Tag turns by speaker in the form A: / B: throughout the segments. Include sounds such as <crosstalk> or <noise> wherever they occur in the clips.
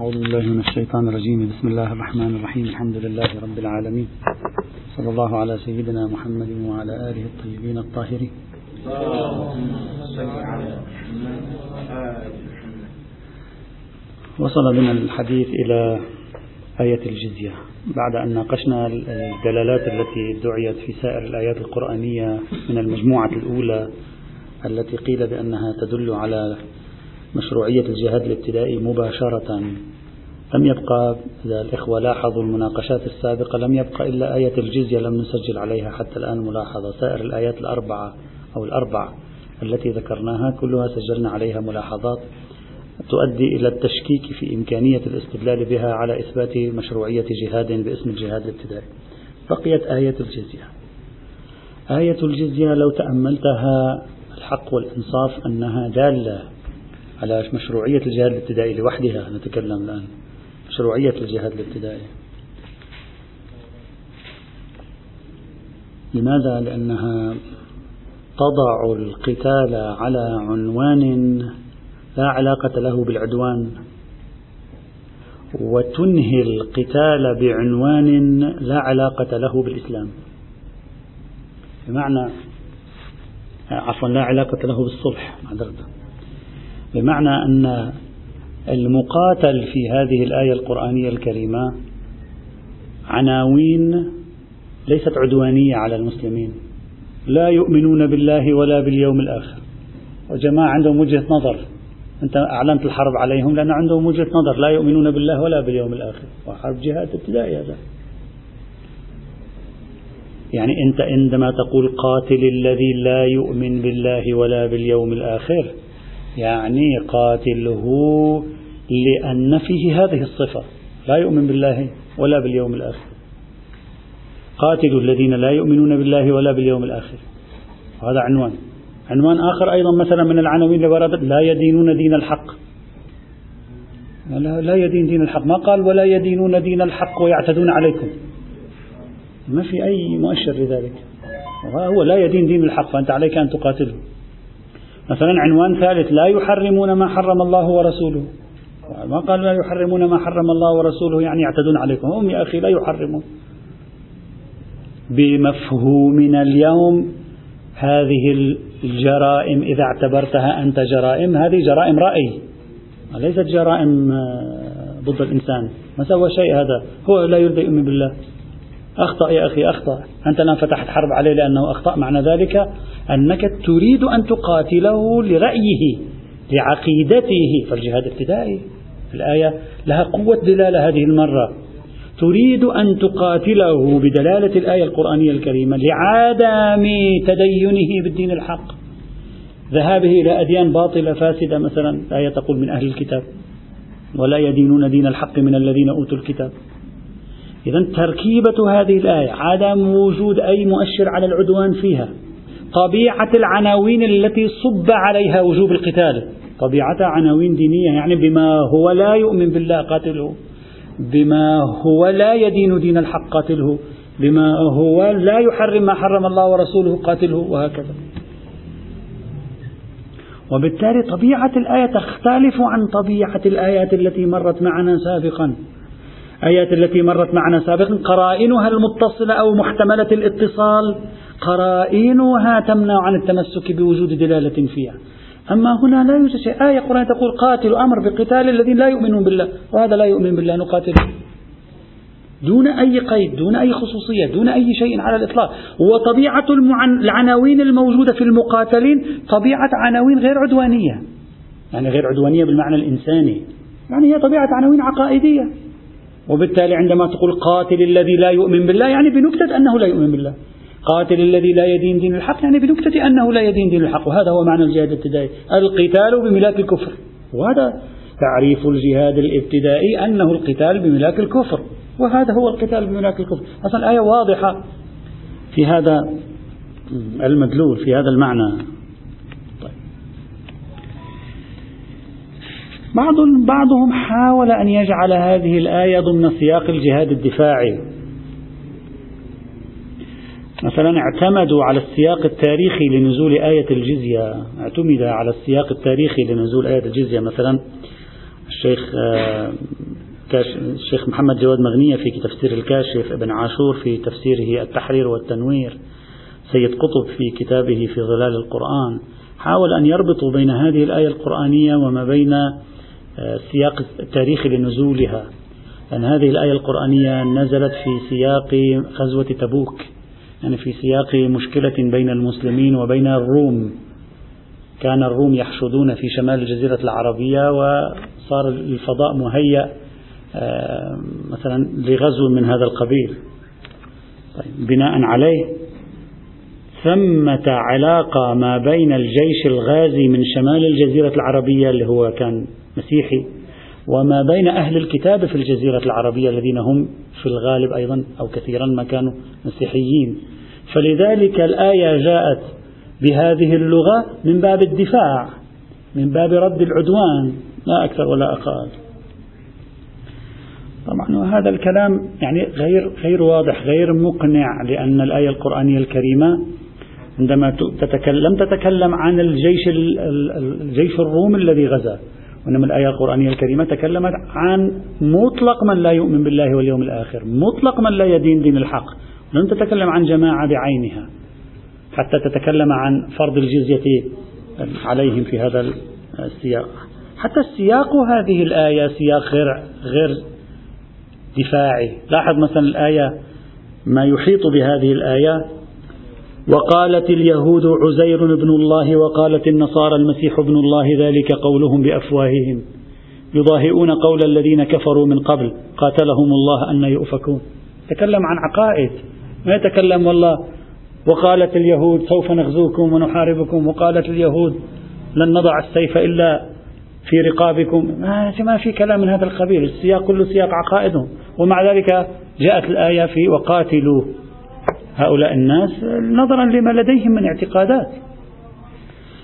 A: أعوذ بالله من الشيطان الرجيم بسم الله الرحمن الرحيم الحمد لله رب العالمين صلى الله على سيدنا محمد وعلى آله الطيبين الطاهرين وصل بنا الحديث إلى آية الجزية بعد أن ناقشنا الدلالات التي دعيت في سائر الآيات القرآنية من المجموعة الأولى التي قيل بأنها تدل على مشروعية الجهاد الابتدائي مباشرة لم يبقى إذا الإخوة لاحظوا المناقشات السابقة لم يبقى إلا آية الجزية لم نسجل عليها حتى الآن ملاحظة سائر الآيات الأربعة أو الأربع التي ذكرناها كلها سجلنا عليها ملاحظات تؤدي إلى التشكيك في إمكانية الاستدلال بها على إثبات مشروعية جهاد باسم الجهاد الابتدائي بقيت آية الجزية آية الجزية لو تأملتها الحق والإنصاف أنها دالة على مشروعية الجهاد الابتدائي لوحدها نتكلم الآن مشروعية الجهاد الابتدائي لماذا؟ لأنها تضع القتال على عنوان لا علاقة له بالعدوان وتنهي القتال بعنوان لا علاقة له بالإسلام بمعنى عفوا لا علاقة له بالصلح مع معذرة بمعنى أن المقاتل في هذه الآية القرآنية الكريمة عناوين ليست عدوانية على المسلمين لا يؤمنون بالله ولا باليوم الآخر وجماعة عندهم وجهة نظر أنت أعلنت الحرب عليهم لأن عندهم وجهة نظر لا يؤمنون بالله ولا باليوم الآخر وحرب جهاد ابتدائي هذا يعني أنت عندما تقول قاتل الذي لا يؤمن بالله ولا باليوم الآخر يعني قاتله لأن فيه هذه الصفة لا يؤمن بالله ولا باليوم الآخر قاتلوا الذين لا يؤمنون بالله ولا باليوم الآخر هذا عنوان عنوان آخر أيضا مثلا من العناوين اللي وردت لا يدينون دين الحق لا يدين دين الحق ما قال ولا يدينون دين الحق ويعتدون عليكم ما في أي مؤشر لذلك هو لا يدين دين الحق فأنت عليك أن تقاتله مثلا عنوان ثالث لا يحرمون ما حرم الله ورسوله ما قال لا يحرمون ما حرم الله ورسوله يعني يعتدون عليكم هم يا أخي لا يحرمون بمفهومنا اليوم هذه الجرائم إذا اعتبرتها أنت جرائم هذه جرائم رأي ليست جرائم آه، ضد الإنسان ما سوى شيء هذا هو لا يرضي أمي بالله أخطأ يا أخي أخطأ أنت الآن فتحت حرب عليه لأنه أخطأ معنى ذلك أنك تريد أن تقاتله لرأيه لعقيدته فالجهاد ابتدائي الآية لها قوة دلالة هذه المرة تريد أن تقاتله بدلالة الآية القرآنية الكريمة لعدم تدينه بالدين الحق ذهابه إلى أديان باطلة فاسدة مثلا الآية تقول من أهل الكتاب ولا يدينون دين الحق من الذين أوتوا الكتاب إذا تركيبة هذه الآية عدم وجود أي مؤشر على العدوان فيها طبيعة العناوين التي صب عليها وجوب القتال طبيعتها عناوين دينية يعني بما هو لا يؤمن بالله قاتله بما هو لا يدين دين الحق قاتله بما هو لا يحرم ما حرم الله ورسوله قاتله وهكذا وبالتالي طبيعة الآية تختلف عن طبيعة الآيات التي مرت معنا سابقا الآيات التي مرت معنا سابقا قرائنها المتصلة أو محتملة الاتصال قرائنها تمنع عن التمسك بوجود دلالة فيها أما هنا لا يوجد شيء آية قرآن تقول قاتل أمر بقتال الذين لا يؤمنون بالله وهذا لا يؤمن بالله نقاتله دون أي قيد دون أي خصوصية دون أي شيء على الإطلاق وطبيعة العناوين الموجودة في المقاتلين طبيعة عناوين غير عدوانية يعني غير عدوانية بالمعنى الإنساني يعني هي طبيعة عناوين عقائدية وبالتالي عندما تقول قاتل الذي لا يؤمن بالله يعني بنكتة أنه لا يؤمن بالله قاتل الذي لا يدين دين الحق يعني بنكتة أنه لا يدين دين الحق وهذا هو معنى الجهاد الابتدائي القتال بملاك الكفر وهذا تعريف الجهاد الابتدائي أنه القتال بملاك الكفر وهذا هو القتال بملاك الكفر أصلا الآية واضحة في هذا المدلول في هذا المعنى بعض بعضهم حاول أن يجعل هذه الآية ضمن سياق الجهاد الدفاعي مثلا اعتمدوا على السياق التاريخي لنزول آية الجزية اعتمد على السياق التاريخي لنزول آية الجزية مثلا الشيخ آه، الشيخ محمد جواد مغنية في تفسير الكاشف ابن عاشور في تفسيره التحرير والتنوير سيد قطب في كتابه في ظلال القرآن حاول أن يربطوا بين هذه الآية القرآنية وما بين السياق التاريخي لنزولها أن يعني هذه الآية القرآنية نزلت في سياق غزوة تبوك يعني في سياق مشكلة بين المسلمين وبين الروم كان الروم يحشدون في شمال الجزيرة العربية وصار الفضاء مهيأ آه، مثلا لغزو من هذا القبيل طيب، بناء عليه ثمة علاقة ما بين الجيش الغازي من شمال الجزيرة العربية اللي هو كان مسيحي وما بين أهل الكتاب في الجزيرة العربية الذين هم في الغالب أيضا أو كثيرا ما كانوا مسيحيين فلذلك الآية جاءت بهذه اللغة من باب الدفاع من باب رد العدوان لا أكثر ولا أقل طبعا هذا الكلام يعني غير غير واضح غير مقنع لأن الآية القرآنية الكريمة عندما تتكلم تتكلم عن الجيش الجيش الروم الذي غزا وإنما الآية القرآنية الكريمة تكلمت عن مطلق من لا يؤمن بالله واليوم الآخر مطلق من لا يدين دين الحق لم تتكلم عن جماعة بعينها حتى تتكلم عن فرض الجزية عليهم في هذا السياق حتى سياق هذه الآية سياق غير غير دفاعي لاحظ مثلا الآية ما يحيط بهذه الآية وقالت اليهود عزير بن الله وقالت النصارى المسيح بن الله ذلك قولهم بافواههم يضاهئون قول الذين كفروا من قبل قاتلهم الله ان يؤفكون تكلم عن عقائد ما يتكلم والله وقالت اليهود سوف نغزوكم ونحاربكم وقالت اليهود لن نضع السيف الا في رقابكم ما في كلام من هذا القبيل السياق كله سياق عقائدهم ومع ذلك جاءت الايه في وقاتلوا هؤلاء الناس نظرا لما لديهم من اعتقادات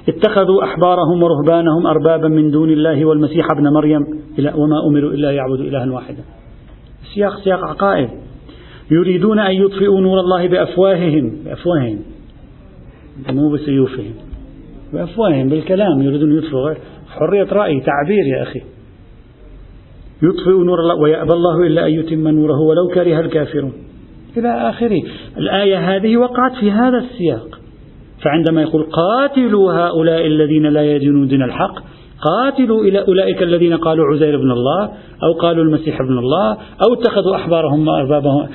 A: اتخذوا أحبارهم ورهبانهم أربابا من دون الله والمسيح ابن مريم وما أمروا إلا يعبدوا إلها واحدا سياق سياق عقائد يريدون أن يطفئوا نور الله بأفواههم بأفواههم مو بسيوفهم بأفواههم بالكلام يريدون يطفئوا حرية رأي تعبير يا أخي يطفئ نور الله ويأبى الله إلا أن يتم نوره ولو كره الكافرون إلى آخره الآية هذه وقعت في هذا السياق فعندما يقول قاتلوا هؤلاء الذين لا يدينون دين الحق قاتلوا إلى أولئك الذين قالوا عزير بن الله أو قالوا المسيح ابن الله أو اتخذوا أحبارهم وأربابهم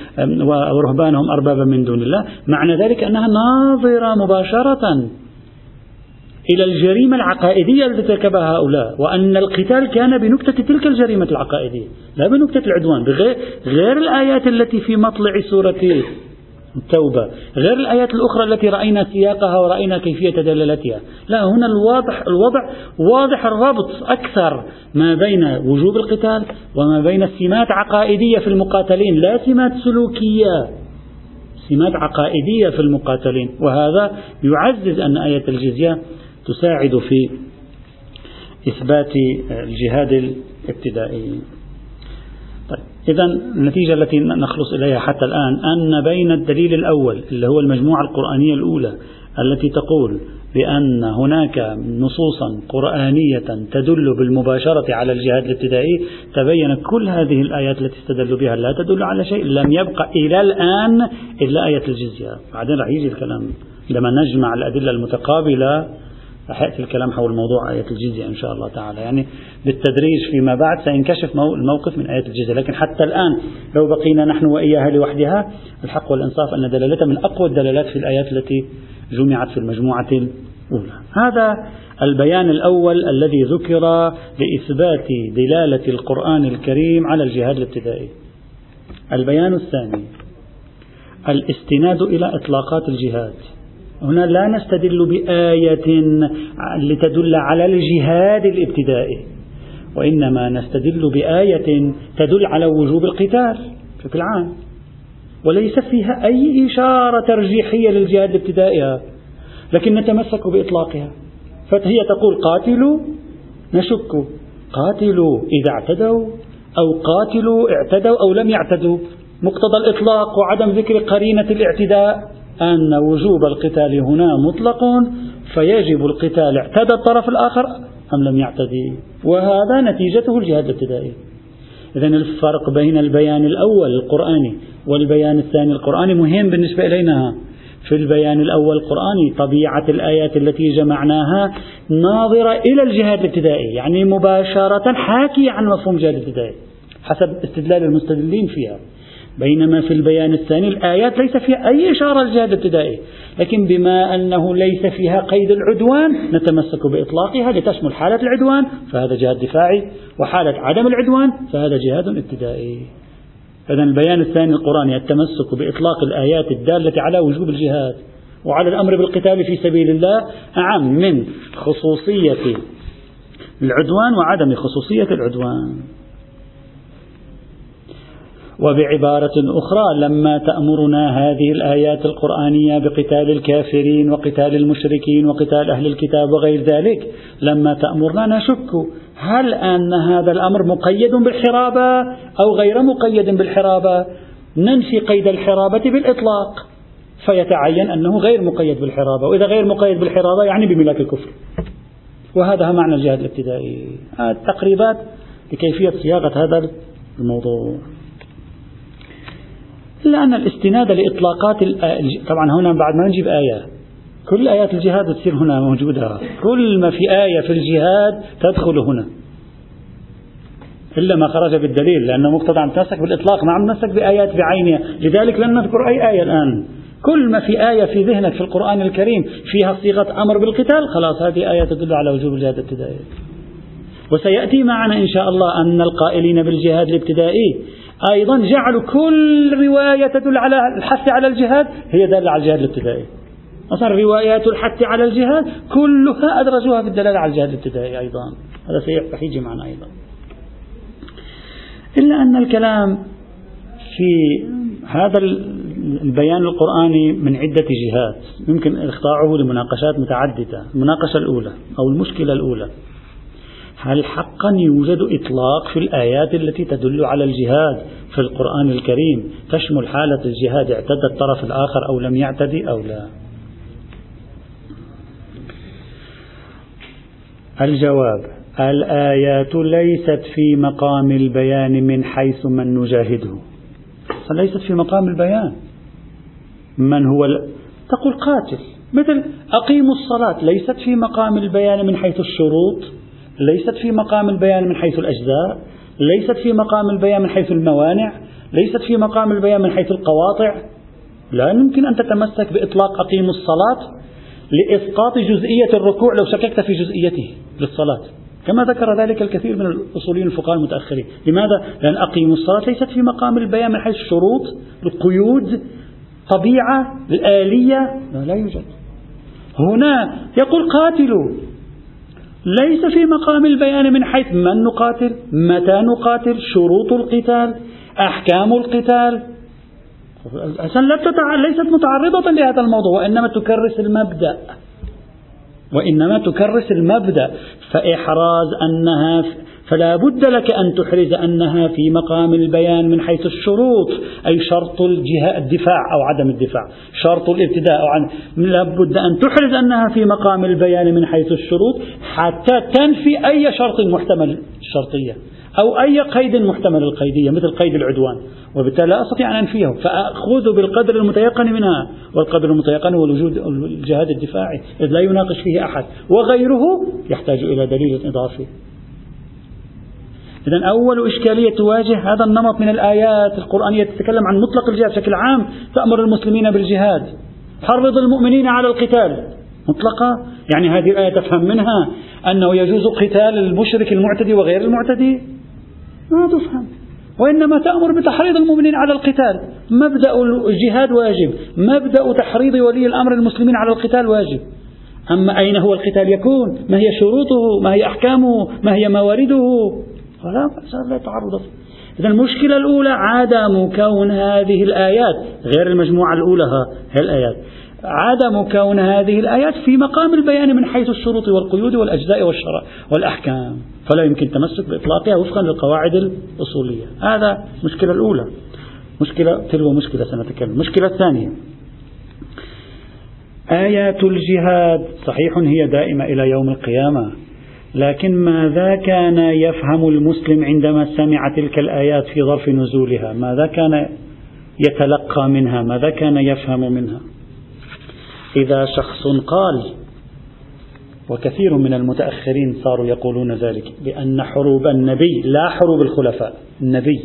A: ورهبانهم أربابا من دون الله معنى ذلك أنها ناظرة مباشرة إلى الجريمة العقائدية التي ارتكبها هؤلاء وأن القتال كان بنكتة تلك الجريمة العقائدية لا بنكتة العدوان بغير غير الآيات التي في مطلع سورة التوبة غير الآيات الأخرى التي رأينا سياقها ورأينا كيفية دلالتها لا هنا الواضح الوضع واضح الربط أكثر ما بين وجوب القتال وما بين سمات عقائدية في المقاتلين لا سمات سلوكية سمات عقائدية في المقاتلين وهذا يعزز أن آية الجزية تساعد في إثبات الجهاد الابتدائي طيب إذا النتيجة التي نخلص إليها حتى الآن أن بين الدليل الأول اللي هو المجموعة القرآنية الأولى التي تقول بأن هناك نصوصا قرآنية تدل بالمباشرة على الجهاد الابتدائي تبين كل هذه الآيات التي استدلوا بها لا تدل على شيء لم يبقى إلى الآن إلا آية الجزية بعدين رح يجي الكلام لما نجمع الأدلة المتقابلة سأحق الكلام حول موضوع آية الجزية إن شاء الله تعالى يعني بالتدريج فيما بعد سينكشف الموقف من آية الجزية لكن حتى الآن لو بقينا نحن وإياها لوحدها الحق والإنصاف أن دلالتها من أقوى الدلالات في الآيات التي جمعت في المجموعة الأولى هذا البيان الأول الذي ذكر لإثبات دلالة القرآن الكريم على الجهاد الابتدائي البيان الثاني الاستناد إلى إطلاقات الجهاد هنا لا نستدل بآية لتدل على الجهاد الابتدائي وإنما نستدل بآية تدل على وجوب القتال بشكل عام وليس فيها أي إشارة ترجيحية للجهاد الابتدائي لكن نتمسك بإطلاقها فهي تقول قاتلوا نشك قاتلوا إذا اعتدوا أو قاتلوا اعتدوا أو لم يعتدوا مقتضى الإطلاق وعدم ذكر قرينة الاعتداء أن وجوب القتال هنا مطلق فيجب القتال اعتدى الطرف الآخر أم لم يعتدي وهذا نتيجته الجهاد الابتدائي إذا الفرق بين البيان الأول القرآني والبيان الثاني القرآني مهم بالنسبة إلينا في البيان الأول القرآني طبيعة الآيات التي جمعناها ناظرة إلى الجهاد الابتدائي يعني مباشرة حاكي عن مفهوم الجهاد الابتدائي حسب استدلال المستدلين فيها بينما في البيان الثاني الآيات ليس فيها أي إشارة للجهاد الابتدائي لكن بما أنه ليس فيها قيد العدوان نتمسك بإطلاقها لتشمل حالة العدوان فهذا جهاد دفاعي وحالة عدم العدوان فهذا جهاد ابتدائي إذا البيان الثاني القرآني التمسك بإطلاق الآيات الدالة على وجوب الجهاد وعلى الأمر بالقتال في سبيل الله أعم من خصوصية العدوان وعدم خصوصية العدوان وبعبارة أخرى لما تأمرنا هذه الآيات القرآنية بقتال الكافرين وقتال المشركين وقتال أهل الكتاب وغير ذلك لما تأمرنا نشك هل أن هذا الأمر مقيد بالحرابة أو غير مقيد بالحرابة ننفي قيد الحرابة بالإطلاق فيتعين أنه غير مقيد بالحرابة وإذا غير مقيد بالحرابة يعني بملاك الكفر وهذا معنى الجهاد الابتدائي التقريبات لكيفية صياغة هذا الموضوع إلا أن الاستناد لإطلاقات آه، طبعا هنا بعد ما نجيب آية كل آيات الجهاد بتصير هنا موجودة كل ما في آية في الجهاد تدخل هنا إلا ما خرج بالدليل لأنه مقتضى عم تمسك بالإطلاق ما عم تمسك بآيات بعينها لذلك لن نذكر أي آية الآن كل ما في آية في ذهنك في القرآن الكريم فيها صيغة أمر بالقتال خلاص هذه آية تدل على وجوب الجهاد الابتدائي وسيأتي معنا إن شاء الله أن القائلين بالجهاد الابتدائي أيضا جعلوا كل رواية تدل على الحث على الجهاد هي دالة على الجهاد الابتدائي أصلا روايات الحث على الجهاد كلها أدرجوها في الدلالة على الجهاد الابتدائي أيضا هذا سيحتاج معنا أيضا إلا أن الكلام في هذا البيان القرآني من عدة جهات يمكن إخضاعه لمناقشات متعددة المناقشة الأولى أو المشكلة الأولى هل حقا يوجد إطلاق في الآيات التي تدل على الجهاد في القرآن الكريم تشمل حالة الجهاد اعتدى الطرف الآخر أو لم يعتدي أو لا الجواب الآيات ليست في مقام البيان من حيث من نجاهده ليست في مقام البيان من هو تقول قاتل مثل أقيموا الصلاة ليست في مقام البيان من حيث الشروط ليست في مقام البيان من حيث الأجزاء ليست في مقام البيان من حيث الموانع ليست في مقام البيان من حيث القواطع لا يمكن أن تتمسك بإطلاق أقيم الصلاة لإسقاط جزئية الركوع لو شككت في جزئيته للصلاة كما ذكر ذلك الكثير من الأصوليين الفقهاء المتأخرين لماذا؟ لأن أقيم الصلاة ليست في مقام البيان من حيث الشروط القيود طبيعة الآلية لا, لا يوجد هنا يقول قاتلوا ليس في مقام البيان من حيث من نقاتل متى نقاتل شروط القتال أحكام القتال أصلا ليست متعرضة لهذا الموضوع وإنما تكرس المبدأ وإنما تكرس المبدأ فإحراز أنها فلا بد لك أن تحرز أنها في مقام البيان من حيث الشروط أي شرط الجهة الدفاع أو عدم الدفاع شرط الابتداء أو عن لا بد أن تحرز أنها في مقام البيان من حيث الشروط حتى تنفي أي شرط محتمل الشرطية أو أي قيد محتمل القيدية مثل قيد العدوان وبالتالي لا أستطيع أن أنفيه فأخذ بالقدر المتيقن منها والقدر المتيقن هو الوجود الجهاد الدفاعي إذ لا يناقش فيه أحد وغيره يحتاج إلى دليل إضافي إذا أول إشكالية تواجه هذا النمط من الآيات القرآنية تتكلم عن مطلق الجهاد بشكل عام تأمر المسلمين بالجهاد حرض المؤمنين على القتال مطلقة يعني هذه الآية تفهم منها أنه يجوز قتال المشرك المعتدي وغير المعتدي ما تفهم وإنما تأمر بتحريض المؤمنين على القتال مبدأ الجهاد واجب مبدأ تحريض ولي الأمر المسلمين على القتال واجب أما أين هو القتال يكون ما هي شروطه ما هي أحكامه ما هي موارده فلا لا تعرض إذا المشكلة الأولى عدم كون هذه الآيات غير المجموعة الأولى الآيات عدم كون هذه الآيات في مقام البيان من حيث الشروط والقيود والأجزاء والشرع والأحكام فلا يمكن التمسك بإطلاقها وفقا للقواعد الأصولية هذا مشكلة الأولى مشكلة تلو مشكلة سنتكلم المشكلة الثانية آيات الجهاد صحيح هي دائمة إلى يوم القيامة لكن ماذا كان يفهم المسلم عندما سمع تلك الآيات في ظرف نزولها ماذا كان يتلقى منها ماذا كان يفهم منها إذا شخص قال وكثير من المتأخرين صاروا يقولون ذلك بأن حروب النبي لا حروب الخلفاء النبي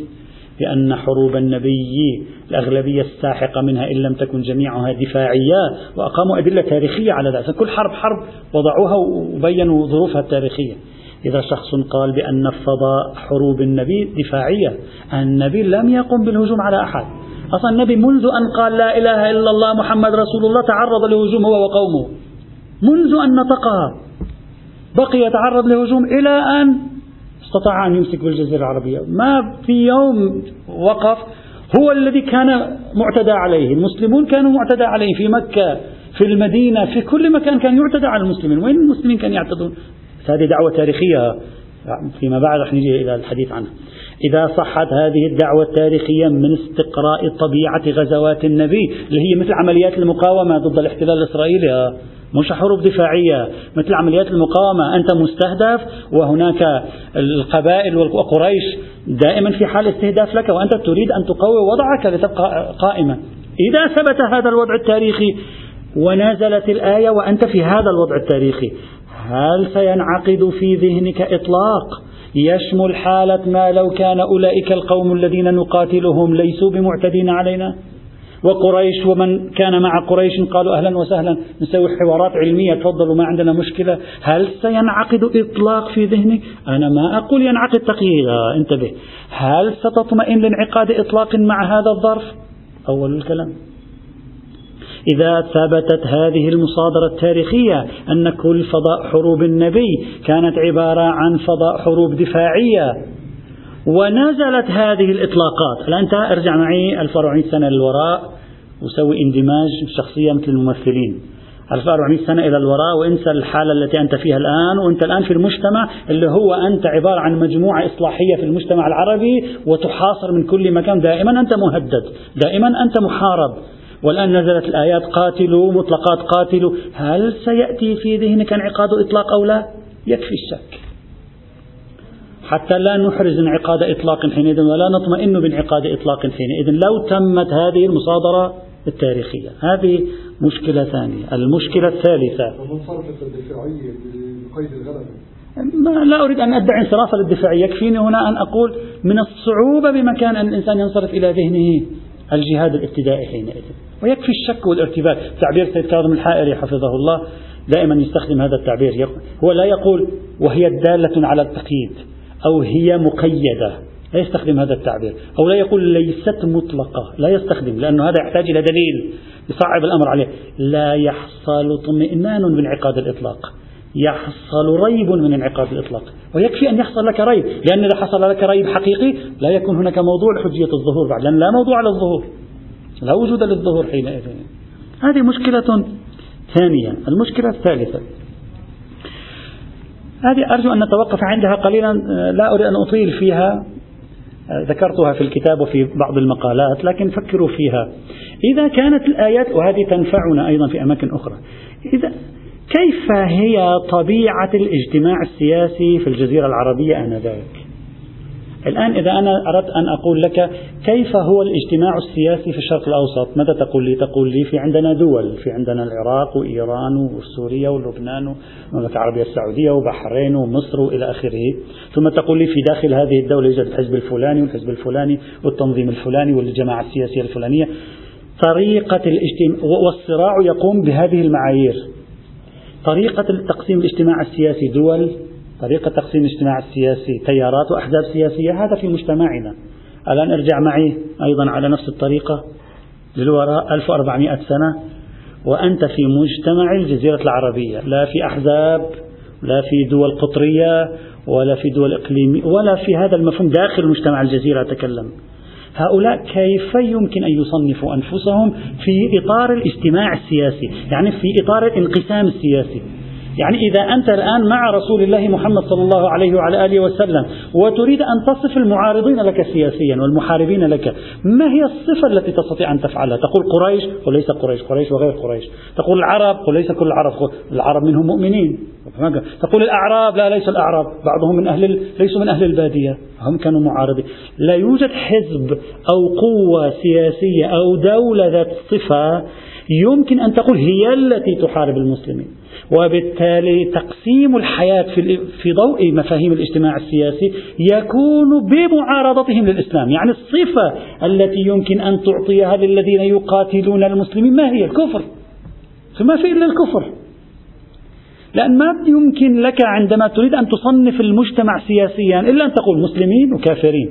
A: بأن حروب النبي الأغلبية الساحقة منها إن لم تكن جميعها دفاعية وأقاموا أدلة تاريخية على ذلك كل حرب حرب وضعوها وبينوا ظروفها التاريخية إذا شخص قال بأن فضاء حروب النبي دفاعية النبي لم يقم بالهجوم على أحد أصلا النبي منذ أن قال لا إله إلا الله محمد رسول الله تعرض لهجوم هو وقومه منذ أن نطقها بقي يتعرض لهجوم إلى أن استطاع أن يمسك بالجزيرة العربية ما في يوم وقف هو الذي كان معتدى عليه المسلمون كانوا معتدى عليه في مكة في المدينة في كل مكان كان يعتدى على المسلمين وين المسلمين كانوا يعتدون هذه دعوة تاريخية فيما بعد رح نجي إلى الحديث عنها إذا صحت هذه الدعوة التاريخية من استقراء طبيعة غزوات النبي اللي هي مثل عمليات المقاومة ضد الاحتلال الإسرائيلي مش حروب دفاعية مثل عمليات المقاومة أنت مستهدف وهناك القبائل وقريش دائما في حال استهداف لك وأنت تريد أن تقوي وضعك لتبقى قائما إذا ثبت هذا الوضع التاريخي ونزلت الآية وأنت في هذا الوضع التاريخي هل سينعقد في ذهنك إطلاق يشمل حالة ما لو كان أولئك القوم الذين نقاتلهم ليسوا بمعتدين علينا وقريش ومن كان مع قريش قالوا أهلا وسهلا نسوي حوارات علمية تفضلوا ما عندنا مشكلة هل سينعقد إطلاق في ذهنك أنا ما أقول ينعقد تقييدا انتبه هل ستطمئن لانعقاد إطلاق مع هذا الظرف أول الكلام إذا ثبتت هذه المصادرة التاريخية أن كل فضاء حروب النبي كانت عبارة عن فضاء حروب دفاعية ونزلت هذه الإطلاقات الآن أنت ارجع معي 1400 سنة للوراء وسوي اندماج شخصية مثل الممثلين 1400 سنة إلى الوراء وانسى الحالة التي أنت فيها الآن وأنت الآن في المجتمع اللي هو أنت عبارة عن مجموعة إصلاحية في المجتمع العربي وتحاصر من كل مكان دائما أنت مهدد دائما أنت محارب والآن نزلت الآيات قاتلوا مطلقات قاتلوا هل سيأتي في ذهنك انعقاد إطلاق أو لا يكفي الشك حتى لا نحرز انعقاد إطلاق حينئذ ولا نطمئن بانعقاد إطلاق حينئذ لو تمت هذه المصادرة التاريخية هذه مشكلة ثانية المشكلة الثالثة ما لا أريد أن أدعي انصرافا للدفاعية يكفيني هنا أن أقول من الصعوبة بمكان أن الإنسان ينصرف إلى ذهنه الجهاد الابتدائي حينئذ ويكفي الشك والارتباك تعبير سيد كاظم الحائري حفظه الله دائما يستخدم هذا التعبير هو لا يقول وهي دالة على التقييد أو هي مقيدة لا يستخدم هذا التعبير أو لا يقول ليست مطلقة لا يستخدم لأنه هذا يحتاج إلى دليل يصعب الأمر عليه لا يحصل اطمئنان من عقاد الإطلاق يحصل ريب من انعقاد الإطلاق ويكفي أن يحصل لك ريب لأن إذا حصل لك ريب حقيقي لا يكون هناك موضوع لحجية الظهور بعد لأن لا موضوع للظهور لا وجود للظهور حينئذ هذه مشكلة ثانية المشكلة الثالثة هذه أرجو أن نتوقف عندها قليلا لا أريد أن أطيل فيها ذكرتها في الكتاب وفي بعض المقالات لكن فكروا فيها إذا كانت الآيات وهذه تنفعنا أيضا في أماكن أخرى إذا كيف هي طبيعة الاجتماع السياسي في الجزيرة العربية آنذاك الآن إذا أنا أردت أن أقول لك كيف هو الاجتماع السياسي في الشرق الأوسط ماذا تقول لي تقول لي في عندنا دول في عندنا العراق وإيران وسوريا ولبنان والمملكة العربية السعودية وبحرين ومصر وإلى آخره ثم تقول لي في داخل هذه الدولة يوجد الحزب الفلاني والحزب الفلاني والتنظيم الفلاني والجماعة السياسية الفلانية طريقة الاجتماع والصراع يقوم بهذه المعايير طريقة تقسيم الاجتماع السياسي دول طريقة تقسيم الاجتماع السياسي تيارات وأحزاب سياسية هذا في مجتمعنا الآن ارجع معي أيضا على نفس الطريقة للوراء 1400 سنة وأنت في مجتمع الجزيرة العربية لا في أحزاب لا في دول قطرية ولا في دول إقليمية ولا في هذا المفهوم داخل مجتمع الجزيرة أتكلم هؤلاء كيف يمكن أن يصنفوا أنفسهم في إطار الاجتماع السياسي يعني في إطار الانقسام السياسي يعني إذا أنت الآن مع رسول الله محمد صلى الله عليه وعلى آله وسلم وتريد أن تصف المعارضين لك سياسيا والمحاربين لك ما هي الصفة التي تستطيع أن تفعلها تقول قريش وليس قريش قريش وغير قريش تقول العرب وليس كل العرب العرب منهم مؤمنين تقول الأعراب لا ليس الأعراب بعضهم من أهل ليسوا من أهل البادية هم كانوا معارضين لا يوجد حزب أو قوة سياسية أو دولة ذات صفة يمكن أن تقول هي التي تحارب المسلمين وبالتالي تقسيم الحياة في ضوء مفاهيم الاجتماع السياسي يكون بمعارضتهم للإسلام يعني الصفة التي يمكن أن تعطيها للذين يقاتلون المسلمين ما هي الكفر فما في إلا الكفر لأن ما يمكن لك عندما تريد أن تصنف المجتمع سياسيا إلا أن تقول مسلمين وكافرين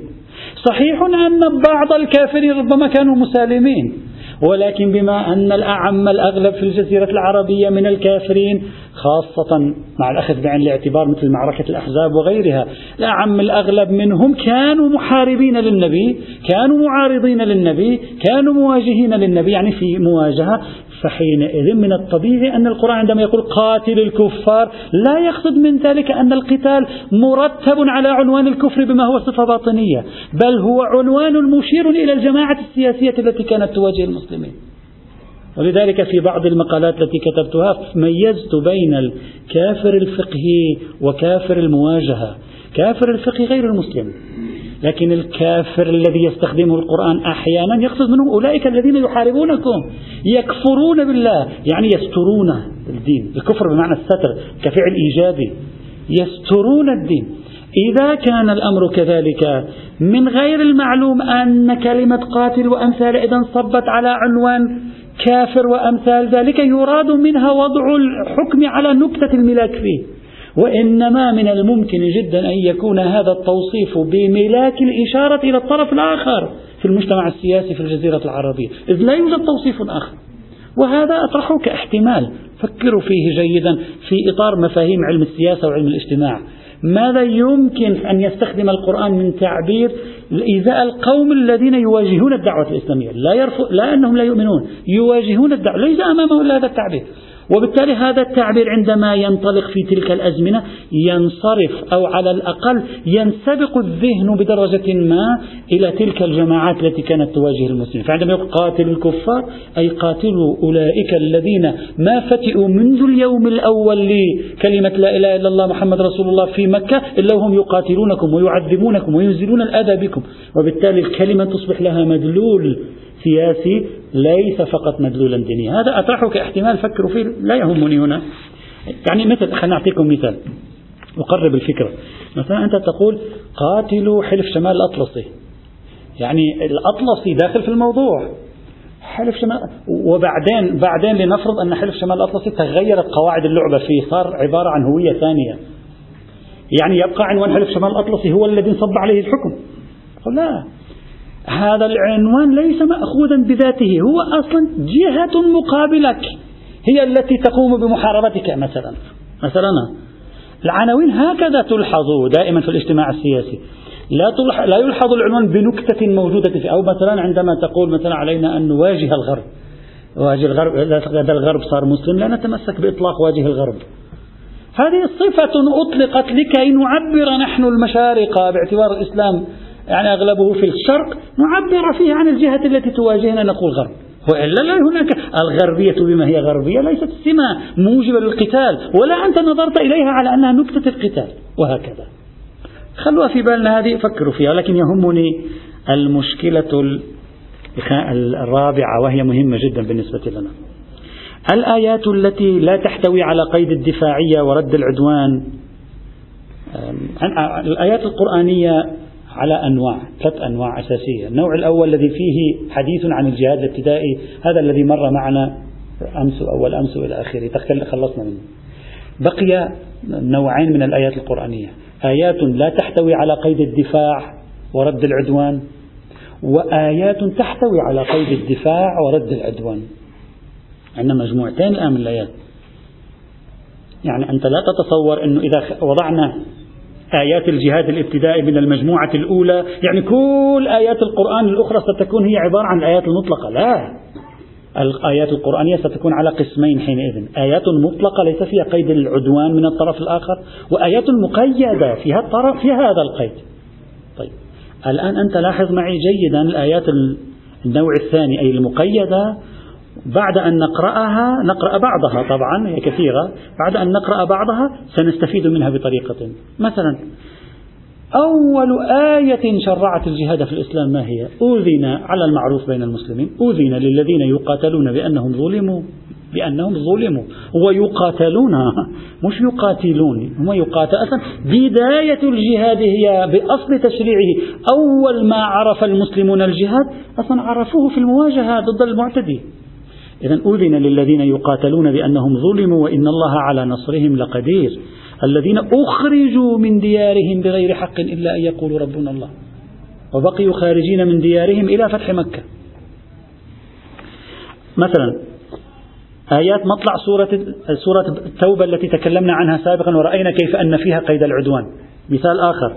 A: صحيح أن بعض الكافرين ربما كانوا مسالمين ولكن بما أن الأعم الأغلب في الجزيرة العربية من الكافرين خاصة مع الأخذ بعين الاعتبار مثل معركة الأحزاب وغيرها الأعم الأغلب منهم كانوا محاربين للنبي كانوا معارضين للنبي كانوا مواجهين للنبي يعني في مواجهة فحينئذ من الطبيعي أن القرآن عندما يقول قاتل الكفار لا يقصد من ذلك أن القتال مرتب على عنوان الكفر بما هو صفة باطنية بل هو عنوان مشير إلى الجماعة السياسية التي كانت تواجه المسلمين ولذلك في بعض المقالات التي كتبتها ميزت بين الكافر الفقهي وكافر المواجهة كافر الفقه غير المسلم لكن الكافر الذي يستخدمه القرآن أحيانا يقصد منهم أولئك الذين يحاربونكم يكفرون بالله يعني يسترون الدين الكفر بمعنى الستر كفعل إيجابي يسترون الدين إذا كان الأمر كذلك من غير المعلوم أن كلمة قاتل وأمثال إذا صبت على عنوان كافر وأمثال ذلك يراد منها وضع الحكم على نكتة الملاك فيه وإنما من الممكن جدا أن يكون هذا التوصيف بملاك الإشارة إلى الطرف الآخر في المجتمع السياسي في الجزيرة العربية إذ لا يوجد توصيف آخر وهذا أطرحه كاحتمال فكروا فيه جيدا في إطار مفاهيم علم السياسة وعلم الاجتماع ماذا يمكن أن يستخدم القرآن من تعبير إذا القوم الذين يواجهون الدعوة الإسلامية لا, يرفض لا أنهم لا يؤمنون يواجهون الدعوة ليس أمامهم إلا هذا التعبير وبالتالي هذا التعبير عندما ينطلق في تلك الأزمنة ينصرف أو على الأقل ينسبق الذهن بدرجة ما إلى تلك الجماعات التي كانت تواجه المسلمين فعندما يقول قاتل الكفار أي قاتلوا أولئك الذين ما فتئوا منذ اليوم الأول لكلمة لا إله إلا الله محمد رسول الله في مكة إلا وهم يقاتلونكم ويعذبونكم وينزلون الأذى بكم وبالتالي الكلمة تصبح لها مدلول سياسي ليس فقط مدلولا دينيا هذا أطرحه كاحتمال فكروا فيه لا يهمني هنا يعني مثل خلينا أعطيكم مثال أقرب الفكرة مثلا أنت تقول قاتلوا حلف شمال الأطلسي يعني الأطلسي داخل في الموضوع حلف شمال وبعدين بعدين لنفرض أن حلف شمال الأطلسي تغيرت قواعد اللعبة فيه صار عبارة عن هوية ثانية يعني يبقى عنوان حلف شمال الأطلسي هو الذي انصب عليه الحكم لا هذا العنوان ليس مأخوذا بذاته هو أصلا جهة مقابلك هي التي تقوم بمحاربتك مثلا مثلا العناوين هكذا تلحظ دائما في الاجتماع السياسي لا تلح... لا يلحظ العنوان بنكتة موجودة فيه أو مثلا عندما تقول مثلا علينا أن نواجه الغرب واجه الغرب إذا الغرب صار مسلم لا نتمسك بإطلاق واجه الغرب هذه صفة أطلقت لكي نعبر نحن المشارقة باعتبار الإسلام يعني أغلبه في الشرق نعبر فيه عن الجهة التي تواجهنا نقول غرب وإلا لا هناك الغربية بما هي غربية ليست سمة موجبة للقتال ولا أنت نظرت إليها على أنها نكتة القتال وهكذا خلوها في بالنا هذه فكروا فيها لكن يهمني المشكلة الرابعة وهي مهمة جدا بالنسبة لنا الآيات التي لا تحتوي على قيد الدفاعية ورد العدوان الآيات القرآنية على أنواع ثلاث أنواع أساسية النوع الأول الذي فيه حديث عن الجهاد الابتدائي هذا الذي مر معنا أمس اول أمس وإلى آخره خلصنا منه بقي نوعين من الآيات القرآنية آيات لا تحتوي على قيد الدفاع ورد العدوان وآيات تحتوي على قيد الدفاع ورد العدوان عندنا مجموعتين الآن من الآيات يعني أنت لا تتصور أنه إذا وضعنا آيات الجهاد الابتدائي من المجموعة الأولى يعني كل آيات القرآن الأخرى ستكون هي عبارة عن الآيات المطلقة لا الآيات القرآنية ستكون على قسمين حينئذ آيات مطلقة ليس فيها قيد العدوان من الطرف الآخر وآيات مقيدة فيها الطرف في هذا القيد طيب الآن أنت لاحظ معي جيدا الآيات النوع الثاني أي المقيدة بعد أن نقرأها نقرأ بعضها طبعا هي كثيرة بعد أن نقرأ بعضها سنستفيد منها بطريقة مثلا أول آية شرعت الجهاد في الإسلام ما هي أذن على المعروف بين المسلمين أذن للذين يقاتلون بأنهم ظلموا بأنهم ظلموا ويقاتلون <laughs> مش يقاتلون هم يقاتل أصلا بداية الجهاد هي بأصل تشريعه أول ما عرف المسلمون الجهاد أصلا عرفوه في المواجهة ضد المعتدي إذا أذن للذين يقاتلون بأنهم ظلموا وإن الله على نصرهم لقدير الذين أخرجوا من ديارهم بغير حق إلا أن يقولوا ربنا الله وبقيوا خارجين من ديارهم إلى فتح مكة مثلا آيات مطلع سورة سورة التوبة التي تكلمنا عنها سابقا ورأينا كيف أن فيها قيد العدوان مثال آخر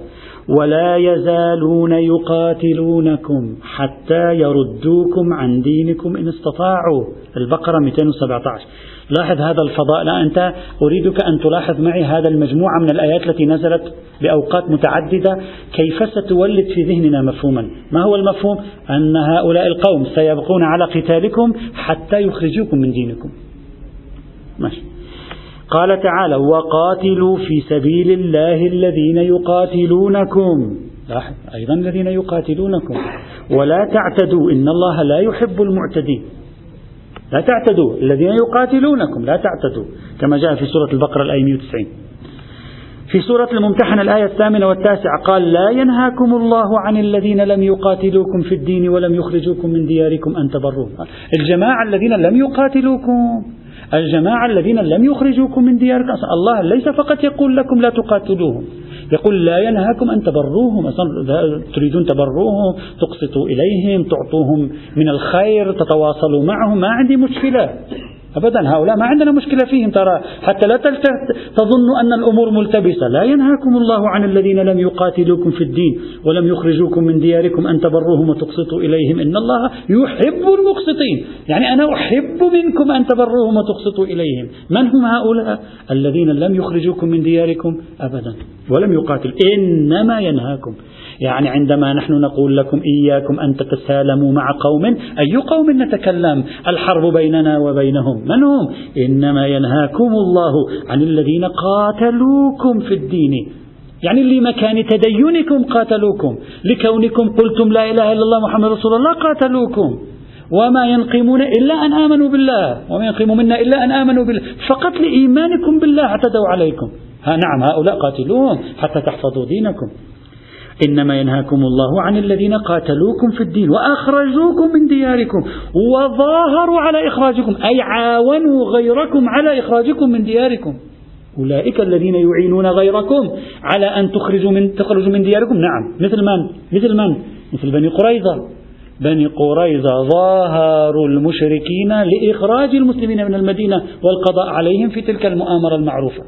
A: ولا يزالون يقاتلونكم حتى يردوكم عن دينكم إن استطاعوا البقرة 217 لاحظ هذا الفضاء لا أنت أريدك أن تلاحظ معي هذا المجموعة من الآيات التي نزلت بأوقات متعددة كيف ستولد في ذهننا مفهوما ما هو المفهوم؟ أن هؤلاء القوم سيبقون على قتالكم حتى يخرجوكم من دينكم ماشي قال تعالى وقاتلوا في سبيل الله الذين يقاتلونكم أيضا الذين يقاتلونكم ولا تعتدوا إن الله لا يحب المعتدين لا تعتدوا الذين يقاتلونكم لا تعتدوا كما جاء في سورة البقرة الآية 190 في سورة الممتحنة الآية الثامنة والتاسعة قال لا ينهاكم الله عن الذين لم يقاتلوكم في الدين ولم يخرجوكم من دياركم أن تبروهم الجماعة الذين لم يقاتلوكم الجماعة الذين لم يخرجوكم من دياركم أصلا الله ليس فقط يقول لكم لا تقاتلوهم يقول لا ينهاكم أن تبروهم أصلا تريدون تبروهم تقسطوا إليهم تعطوهم من الخير تتواصلوا معهم ما عندي مشكلة أبدا هؤلاء ما عندنا مشكلة فيهم ترى حتى لا تظنوا أن الأمور ملتبسة لا ينهاكم الله عن الذين لم يقاتلوكم في الدين ولم يخرجوكم من دياركم أن تبروهم وتقسطوا إليهم إن الله يحب المقسطين يعني أنا أحب منكم أن تبروهم وتقسطوا إليهم من هم هؤلاء الذين لم يخرجوكم من دياركم أبدا ولم يقاتل إنما ينهاكم يعني عندما نحن نقول لكم إياكم أن تتسالموا مع قوم أي قوم نتكلم الحرب بيننا وبينهم من هم إنما ينهاكم الله عن الذين قاتلوكم في الدين يعني لمكان تدينكم قاتلوكم لكونكم قلتم لا إله إلا الله محمد رسول الله قاتلوكم وما ينقمون إلا أن آمنوا بالله وما ينقم منا إلا أن آمنوا بالله فقط لإيمانكم بالله اعتدوا عليكم ها نعم هؤلاء قاتلوهم حتى تحفظوا دينكم إنما ينهاكم الله عن الذين قاتلوكم في الدين وأخرجوكم من دياركم وظاهروا على إخراجكم أي عاونوا غيركم على إخراجكم من دياركم أولئك الذين يعينون غيركم على أن تخرجوا من تخرجوا من دياركم نعم مثل من مثل من مثل بني قريظة بني قريظة ظاهروا المشركين لإخراج المسلمين من المدينة والقضاء عليهم في تلك المؤامرة المعروفة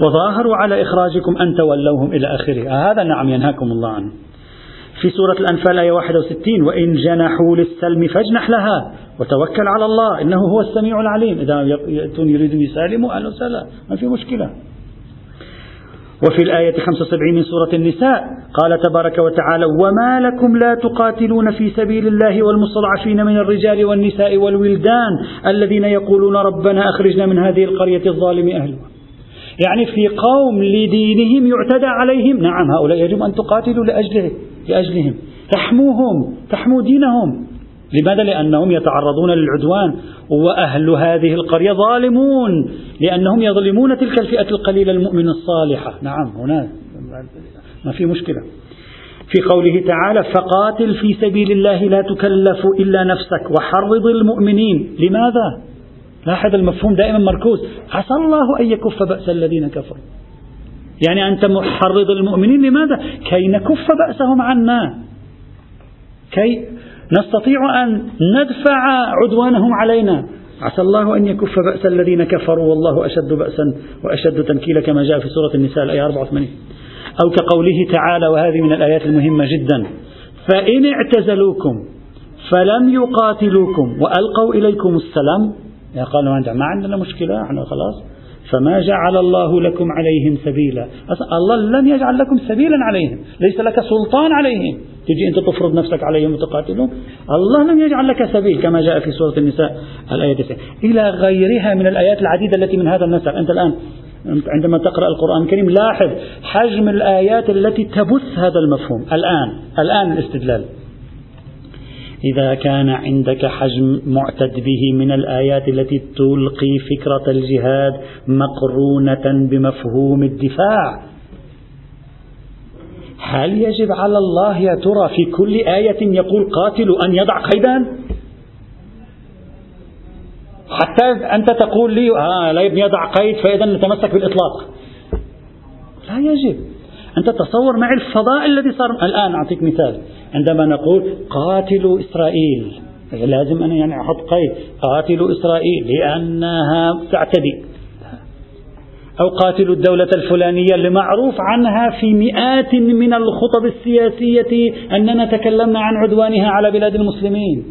A: وظاهروا على إخراجكم أن تولوهم إلى آخره هذا نعم ينهاكم الله عنه في سورة الأنفال آية 61 وإن جنحوا للسلم فاجنح لها وتوكل على الله إنه هو السميع العليم إذا يأتون يريدون يسالموا أهلا وسهلا ما في مشكلة وفي الآية 75 من سورة النساء قال تبارك وتعالى وما لكم لا تقاتلون في سبيل الله والمستضعفين من الرجال والنساء والولدان الذين يقولون ربنا أخرجنا من هذه القرية الظالم أهلها يعني في قوم لدينهم يعتدى عليهم نعم هؤلاء يجب أن تقاتلوا لأجله لأجلهم تحموهم تحموا دينهم لماذا؟ لأنهم يتعرضون للعدوان وأهل هذه القرية ظالمون لأنهم يظلمون تلك الفئة القليلة المؤمنة الصالحة نعم هنا ما في مشكلة في قوله تعالى فقاتل في سبيل الله لا تكلف إلا نفسك وحرض المؤمنين لماذا؟ لاحظ المفهوم دائما مركوز عسى الله أن يكف بأس الذين كفروا يعني أنت محرض المؤمنين لماذا؟ كي نكف بأسهم عنا كي نستطيع أن ندفع عدوانهم علينا عسى الله أن يكف بأس الذين كفروا والله أشد بأسا وأشد تنكيلا كما جاء في سورة النساء الآية 84 أو كقوله تعالى وهذه من الآيات المهمة جدا فإن اعتزلوكم فلم يقاتلوكم وألقوا إليكم السلام يعني قالوا ما عندنا مشكلة احنا خلاص فما جعل الله لكم عليهم سبيلا أصلا الله لم يجعل لكم سبيلا عليهم ليس لك سلطان عليهم تجي أنت تفرض نفسك عليهم وتقاتلهم الله لم يجعل لك سبيل كما جاء في سورة النساء الآية 9 إلى غيرها من الآيات العديدة التي من هذا النسق أنت الآن عندما تقرأ القرآن الكريم لاحظ حجم الآيات التي تبث هذا المفهوم الآن الآن الاستدلال إذا كان عندك حجم معتد به من الآيات التي تلقي فكرة الجهاد مقرونة بمفهوم الدفاع هل يجب على الله يا ترى في كل آية يقول قاتل أن يضع قيدا حتى أنت تقول لي آه لا يبني يضع قيد فإذا نتمسك بالإطلاق لا يجب أنت تصور معي الفضاء الذي صار الآن أعطيك مثال عندما نقول قاتلوا إسرائيل لازم أن يعني أحط قيد قاتلوا إسرائيل لأنها تعتدي أو قاتلوا الدولة الفلانية اللي معروف عنها في مئات من الخطب السياسية أننا تكلمنا عن عدوانها على بلاد المسلمين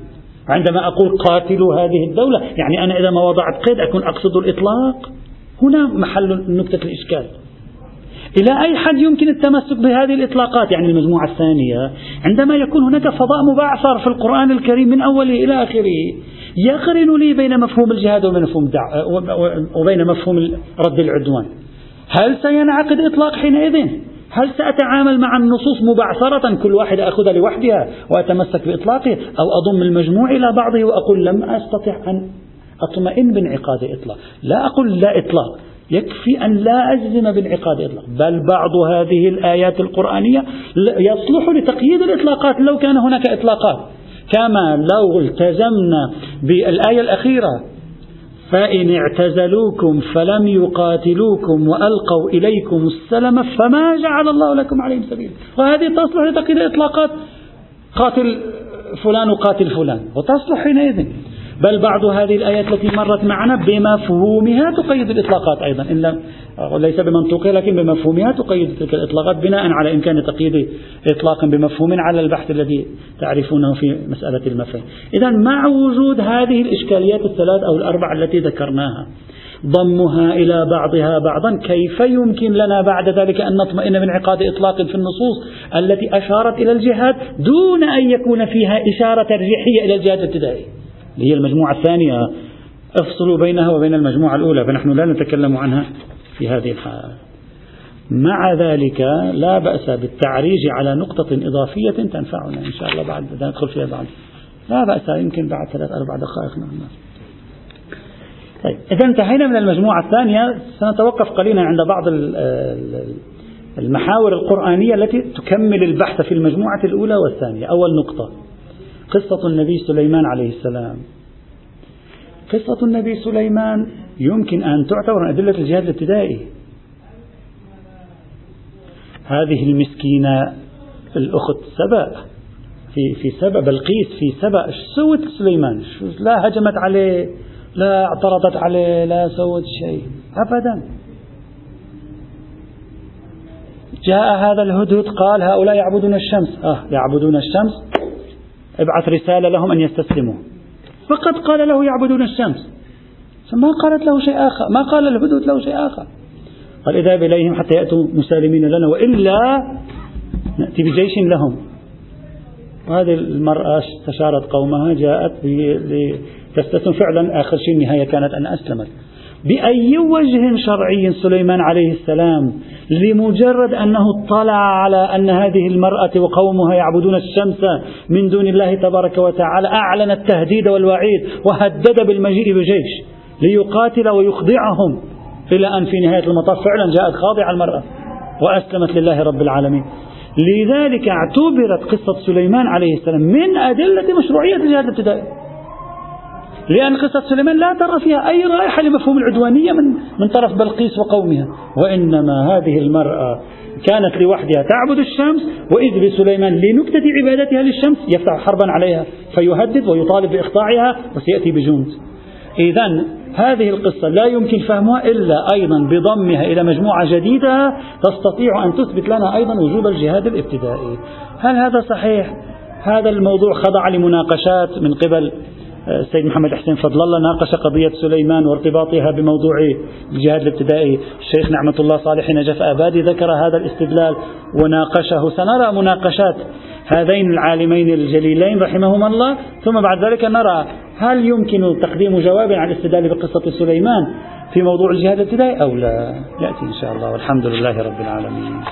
A: عندما أقول قاتلوا هذه الدولة يعني أنا إذا ما وضعت قيد أكون أقصد الإطلاق هنا محل نكتة الإشكال إلى أي حد يمكن التمسك بهذه الإطلاقات يعني المجموعة الثانية عندما يكون هناك فضاء مبعثر في القرآن الكريم من أوله إلى آخره يقرن لي بين مفهوم الجهاد وبين مفهوم وبين مفهوم رد العدوان هل سينعقد إطلاق حينئذ؟ هل سأتعامل مع النصوص مبعثرة كل واحدة أخذها لوحدها وأتمسك بإطلاقه أو أضم المجموع إلى بعضه وأقول لم أستطع أن أطمئن بانعقاد إطلاق لا أقول لا إطلاق يكفي أن لا أجزم بالعقاد إطلاق بل بعض هذه الآيات القرآنية يصلح لتقييد الإطلاقات لو كان هناك إطلاقات كما لو التزمنا بالآية الأخيرة فإن اعتزلوكم فلم يقاتلوكم وألقوا إليكم السلم فما جعل الله لكم عليهم سبيلا وهذه تصلح لتقييد إطلاقات قاتل فلان وقاتل فلان وتصلح حينئذ بل بعض هذه الآيات التي مرت معنا بمفهومها تقيد الإطلاقات أيضا إن لم ليس بمنطوقها لكن بمفهومها تقيد تلك الإطلاقات بناء على إمكان تقييد إطلاق بمفهوم على البحث الذي تعرفونه في مسألة المفهوم إذا مع وجود هذه الإشكاليات الثلاث أو الأربع التي ذكرناها ضمها إلى بعضها بعضا كيف يمكن لنا بعد ذلك أن نطمئن من عقاد إطلاق في النصوص التي أشارت إلى الجهاد دون أن يكون فيها إشارة ترجيحية إلى الجهاد الابتدائي اللي هي المجموعة الثانية افصلوا بينها وبين المجموعة الأولى فنحن لا نتكلم عنها في هذه الحالة مع ذلك لا بأس بالتعريج على نقطة إضافية تنفعنا إن شاء الله بعد ندخل فيها بعد لا بأس يمكن بعد ثلاث أربع دقائق نعم طيب إذا انتهينا من المجموعة الثانية سنتوقف قليلا عند بعض المحاور القرآنية التي تكمل البحث في المجموعة الأولى والثانية أول نقطة قصة النبي سليمان عليه السلام قصة النبي سليمان يمكن أن تعتبر من أدلة الجهاد الابتدائي هذه المسكينة الأخت سبأ في في سبأ بلقيس في سبأ شو سوت سليمان؟ شو لا هجمت عليه لا اعترضت عليه لا سوت شيء أبدا جاء هذا الهدهد قال هؤلاء يعبدون الشمس آه يعبدون الشمس ابعث رسالة لهم أن يستسلموا فقد قال له يعبدون الشمس ما قالت له شيء آخر ما قال الهدود له شيء آخر قال اذهب إليهم حتى يأتوا مسالمين لنا وإلا نأتي بجيش لهم وهذه المرأة استشارت قومها جاءت لتستسلم فعلا آخر شيء النهاية كانت أن أسلمت بأي وجه شرعي سليمان عليه السلام لمجرد أنه اطلع على أن هذه المرأة وقومها يعبدون الشمس من دون الله تبارك وتعالى أعلن التهديد والوعيد وهدد بالمجيء بجيش ليقاتل ويخضعهم إلى أن في نهاية المطاف فعلا جاءت خاضعة المرأة وأسلمت لله رب العالمين لذلك اعتبرت قصة سليمان عليه السلام من أدلة مشروعية الجهاد الابتدائي لأن قصة سليمان لا ترى فيها أي رائحة لمفهوم العدوانية من, من طرف بلقيس وقومها وإنما هذه المرأة كانت لوحدها تعبد الشمس وإذ بسليمان لنكتة عبادتها للشمس يفتح حربا عليها فيهدد ويطالب بإقطاعها وسيأتي بجند إذا هذه القصة لا يمكن فهمها إلا أيضا بضمها إلى مجموعة جديدة تستطيع أن تثبت لنا أيضا وجوب الجهاد الابتدائي هل هذا صحيح؟ هذا الموضوع خضع لمناقشات من قبل السيد محمد حسين فضل الله ناقش قضية سليمان وارتباطها بموضوع الجهاد الابتدائي الشيخ نعمة الله صالح نجف آبادي ذكر هذا الاستدلال وناقشه سنرى مناقشات هذين العالمين الجليلين رحمهما الله ثم بعد ذلك نرى هل يمكن تقديم جواب على الاستدلال بقصة سليمان في موضوع الجهاد الابتدائي أو لا يأتي إن شاء الله والحمد لله رب العالمين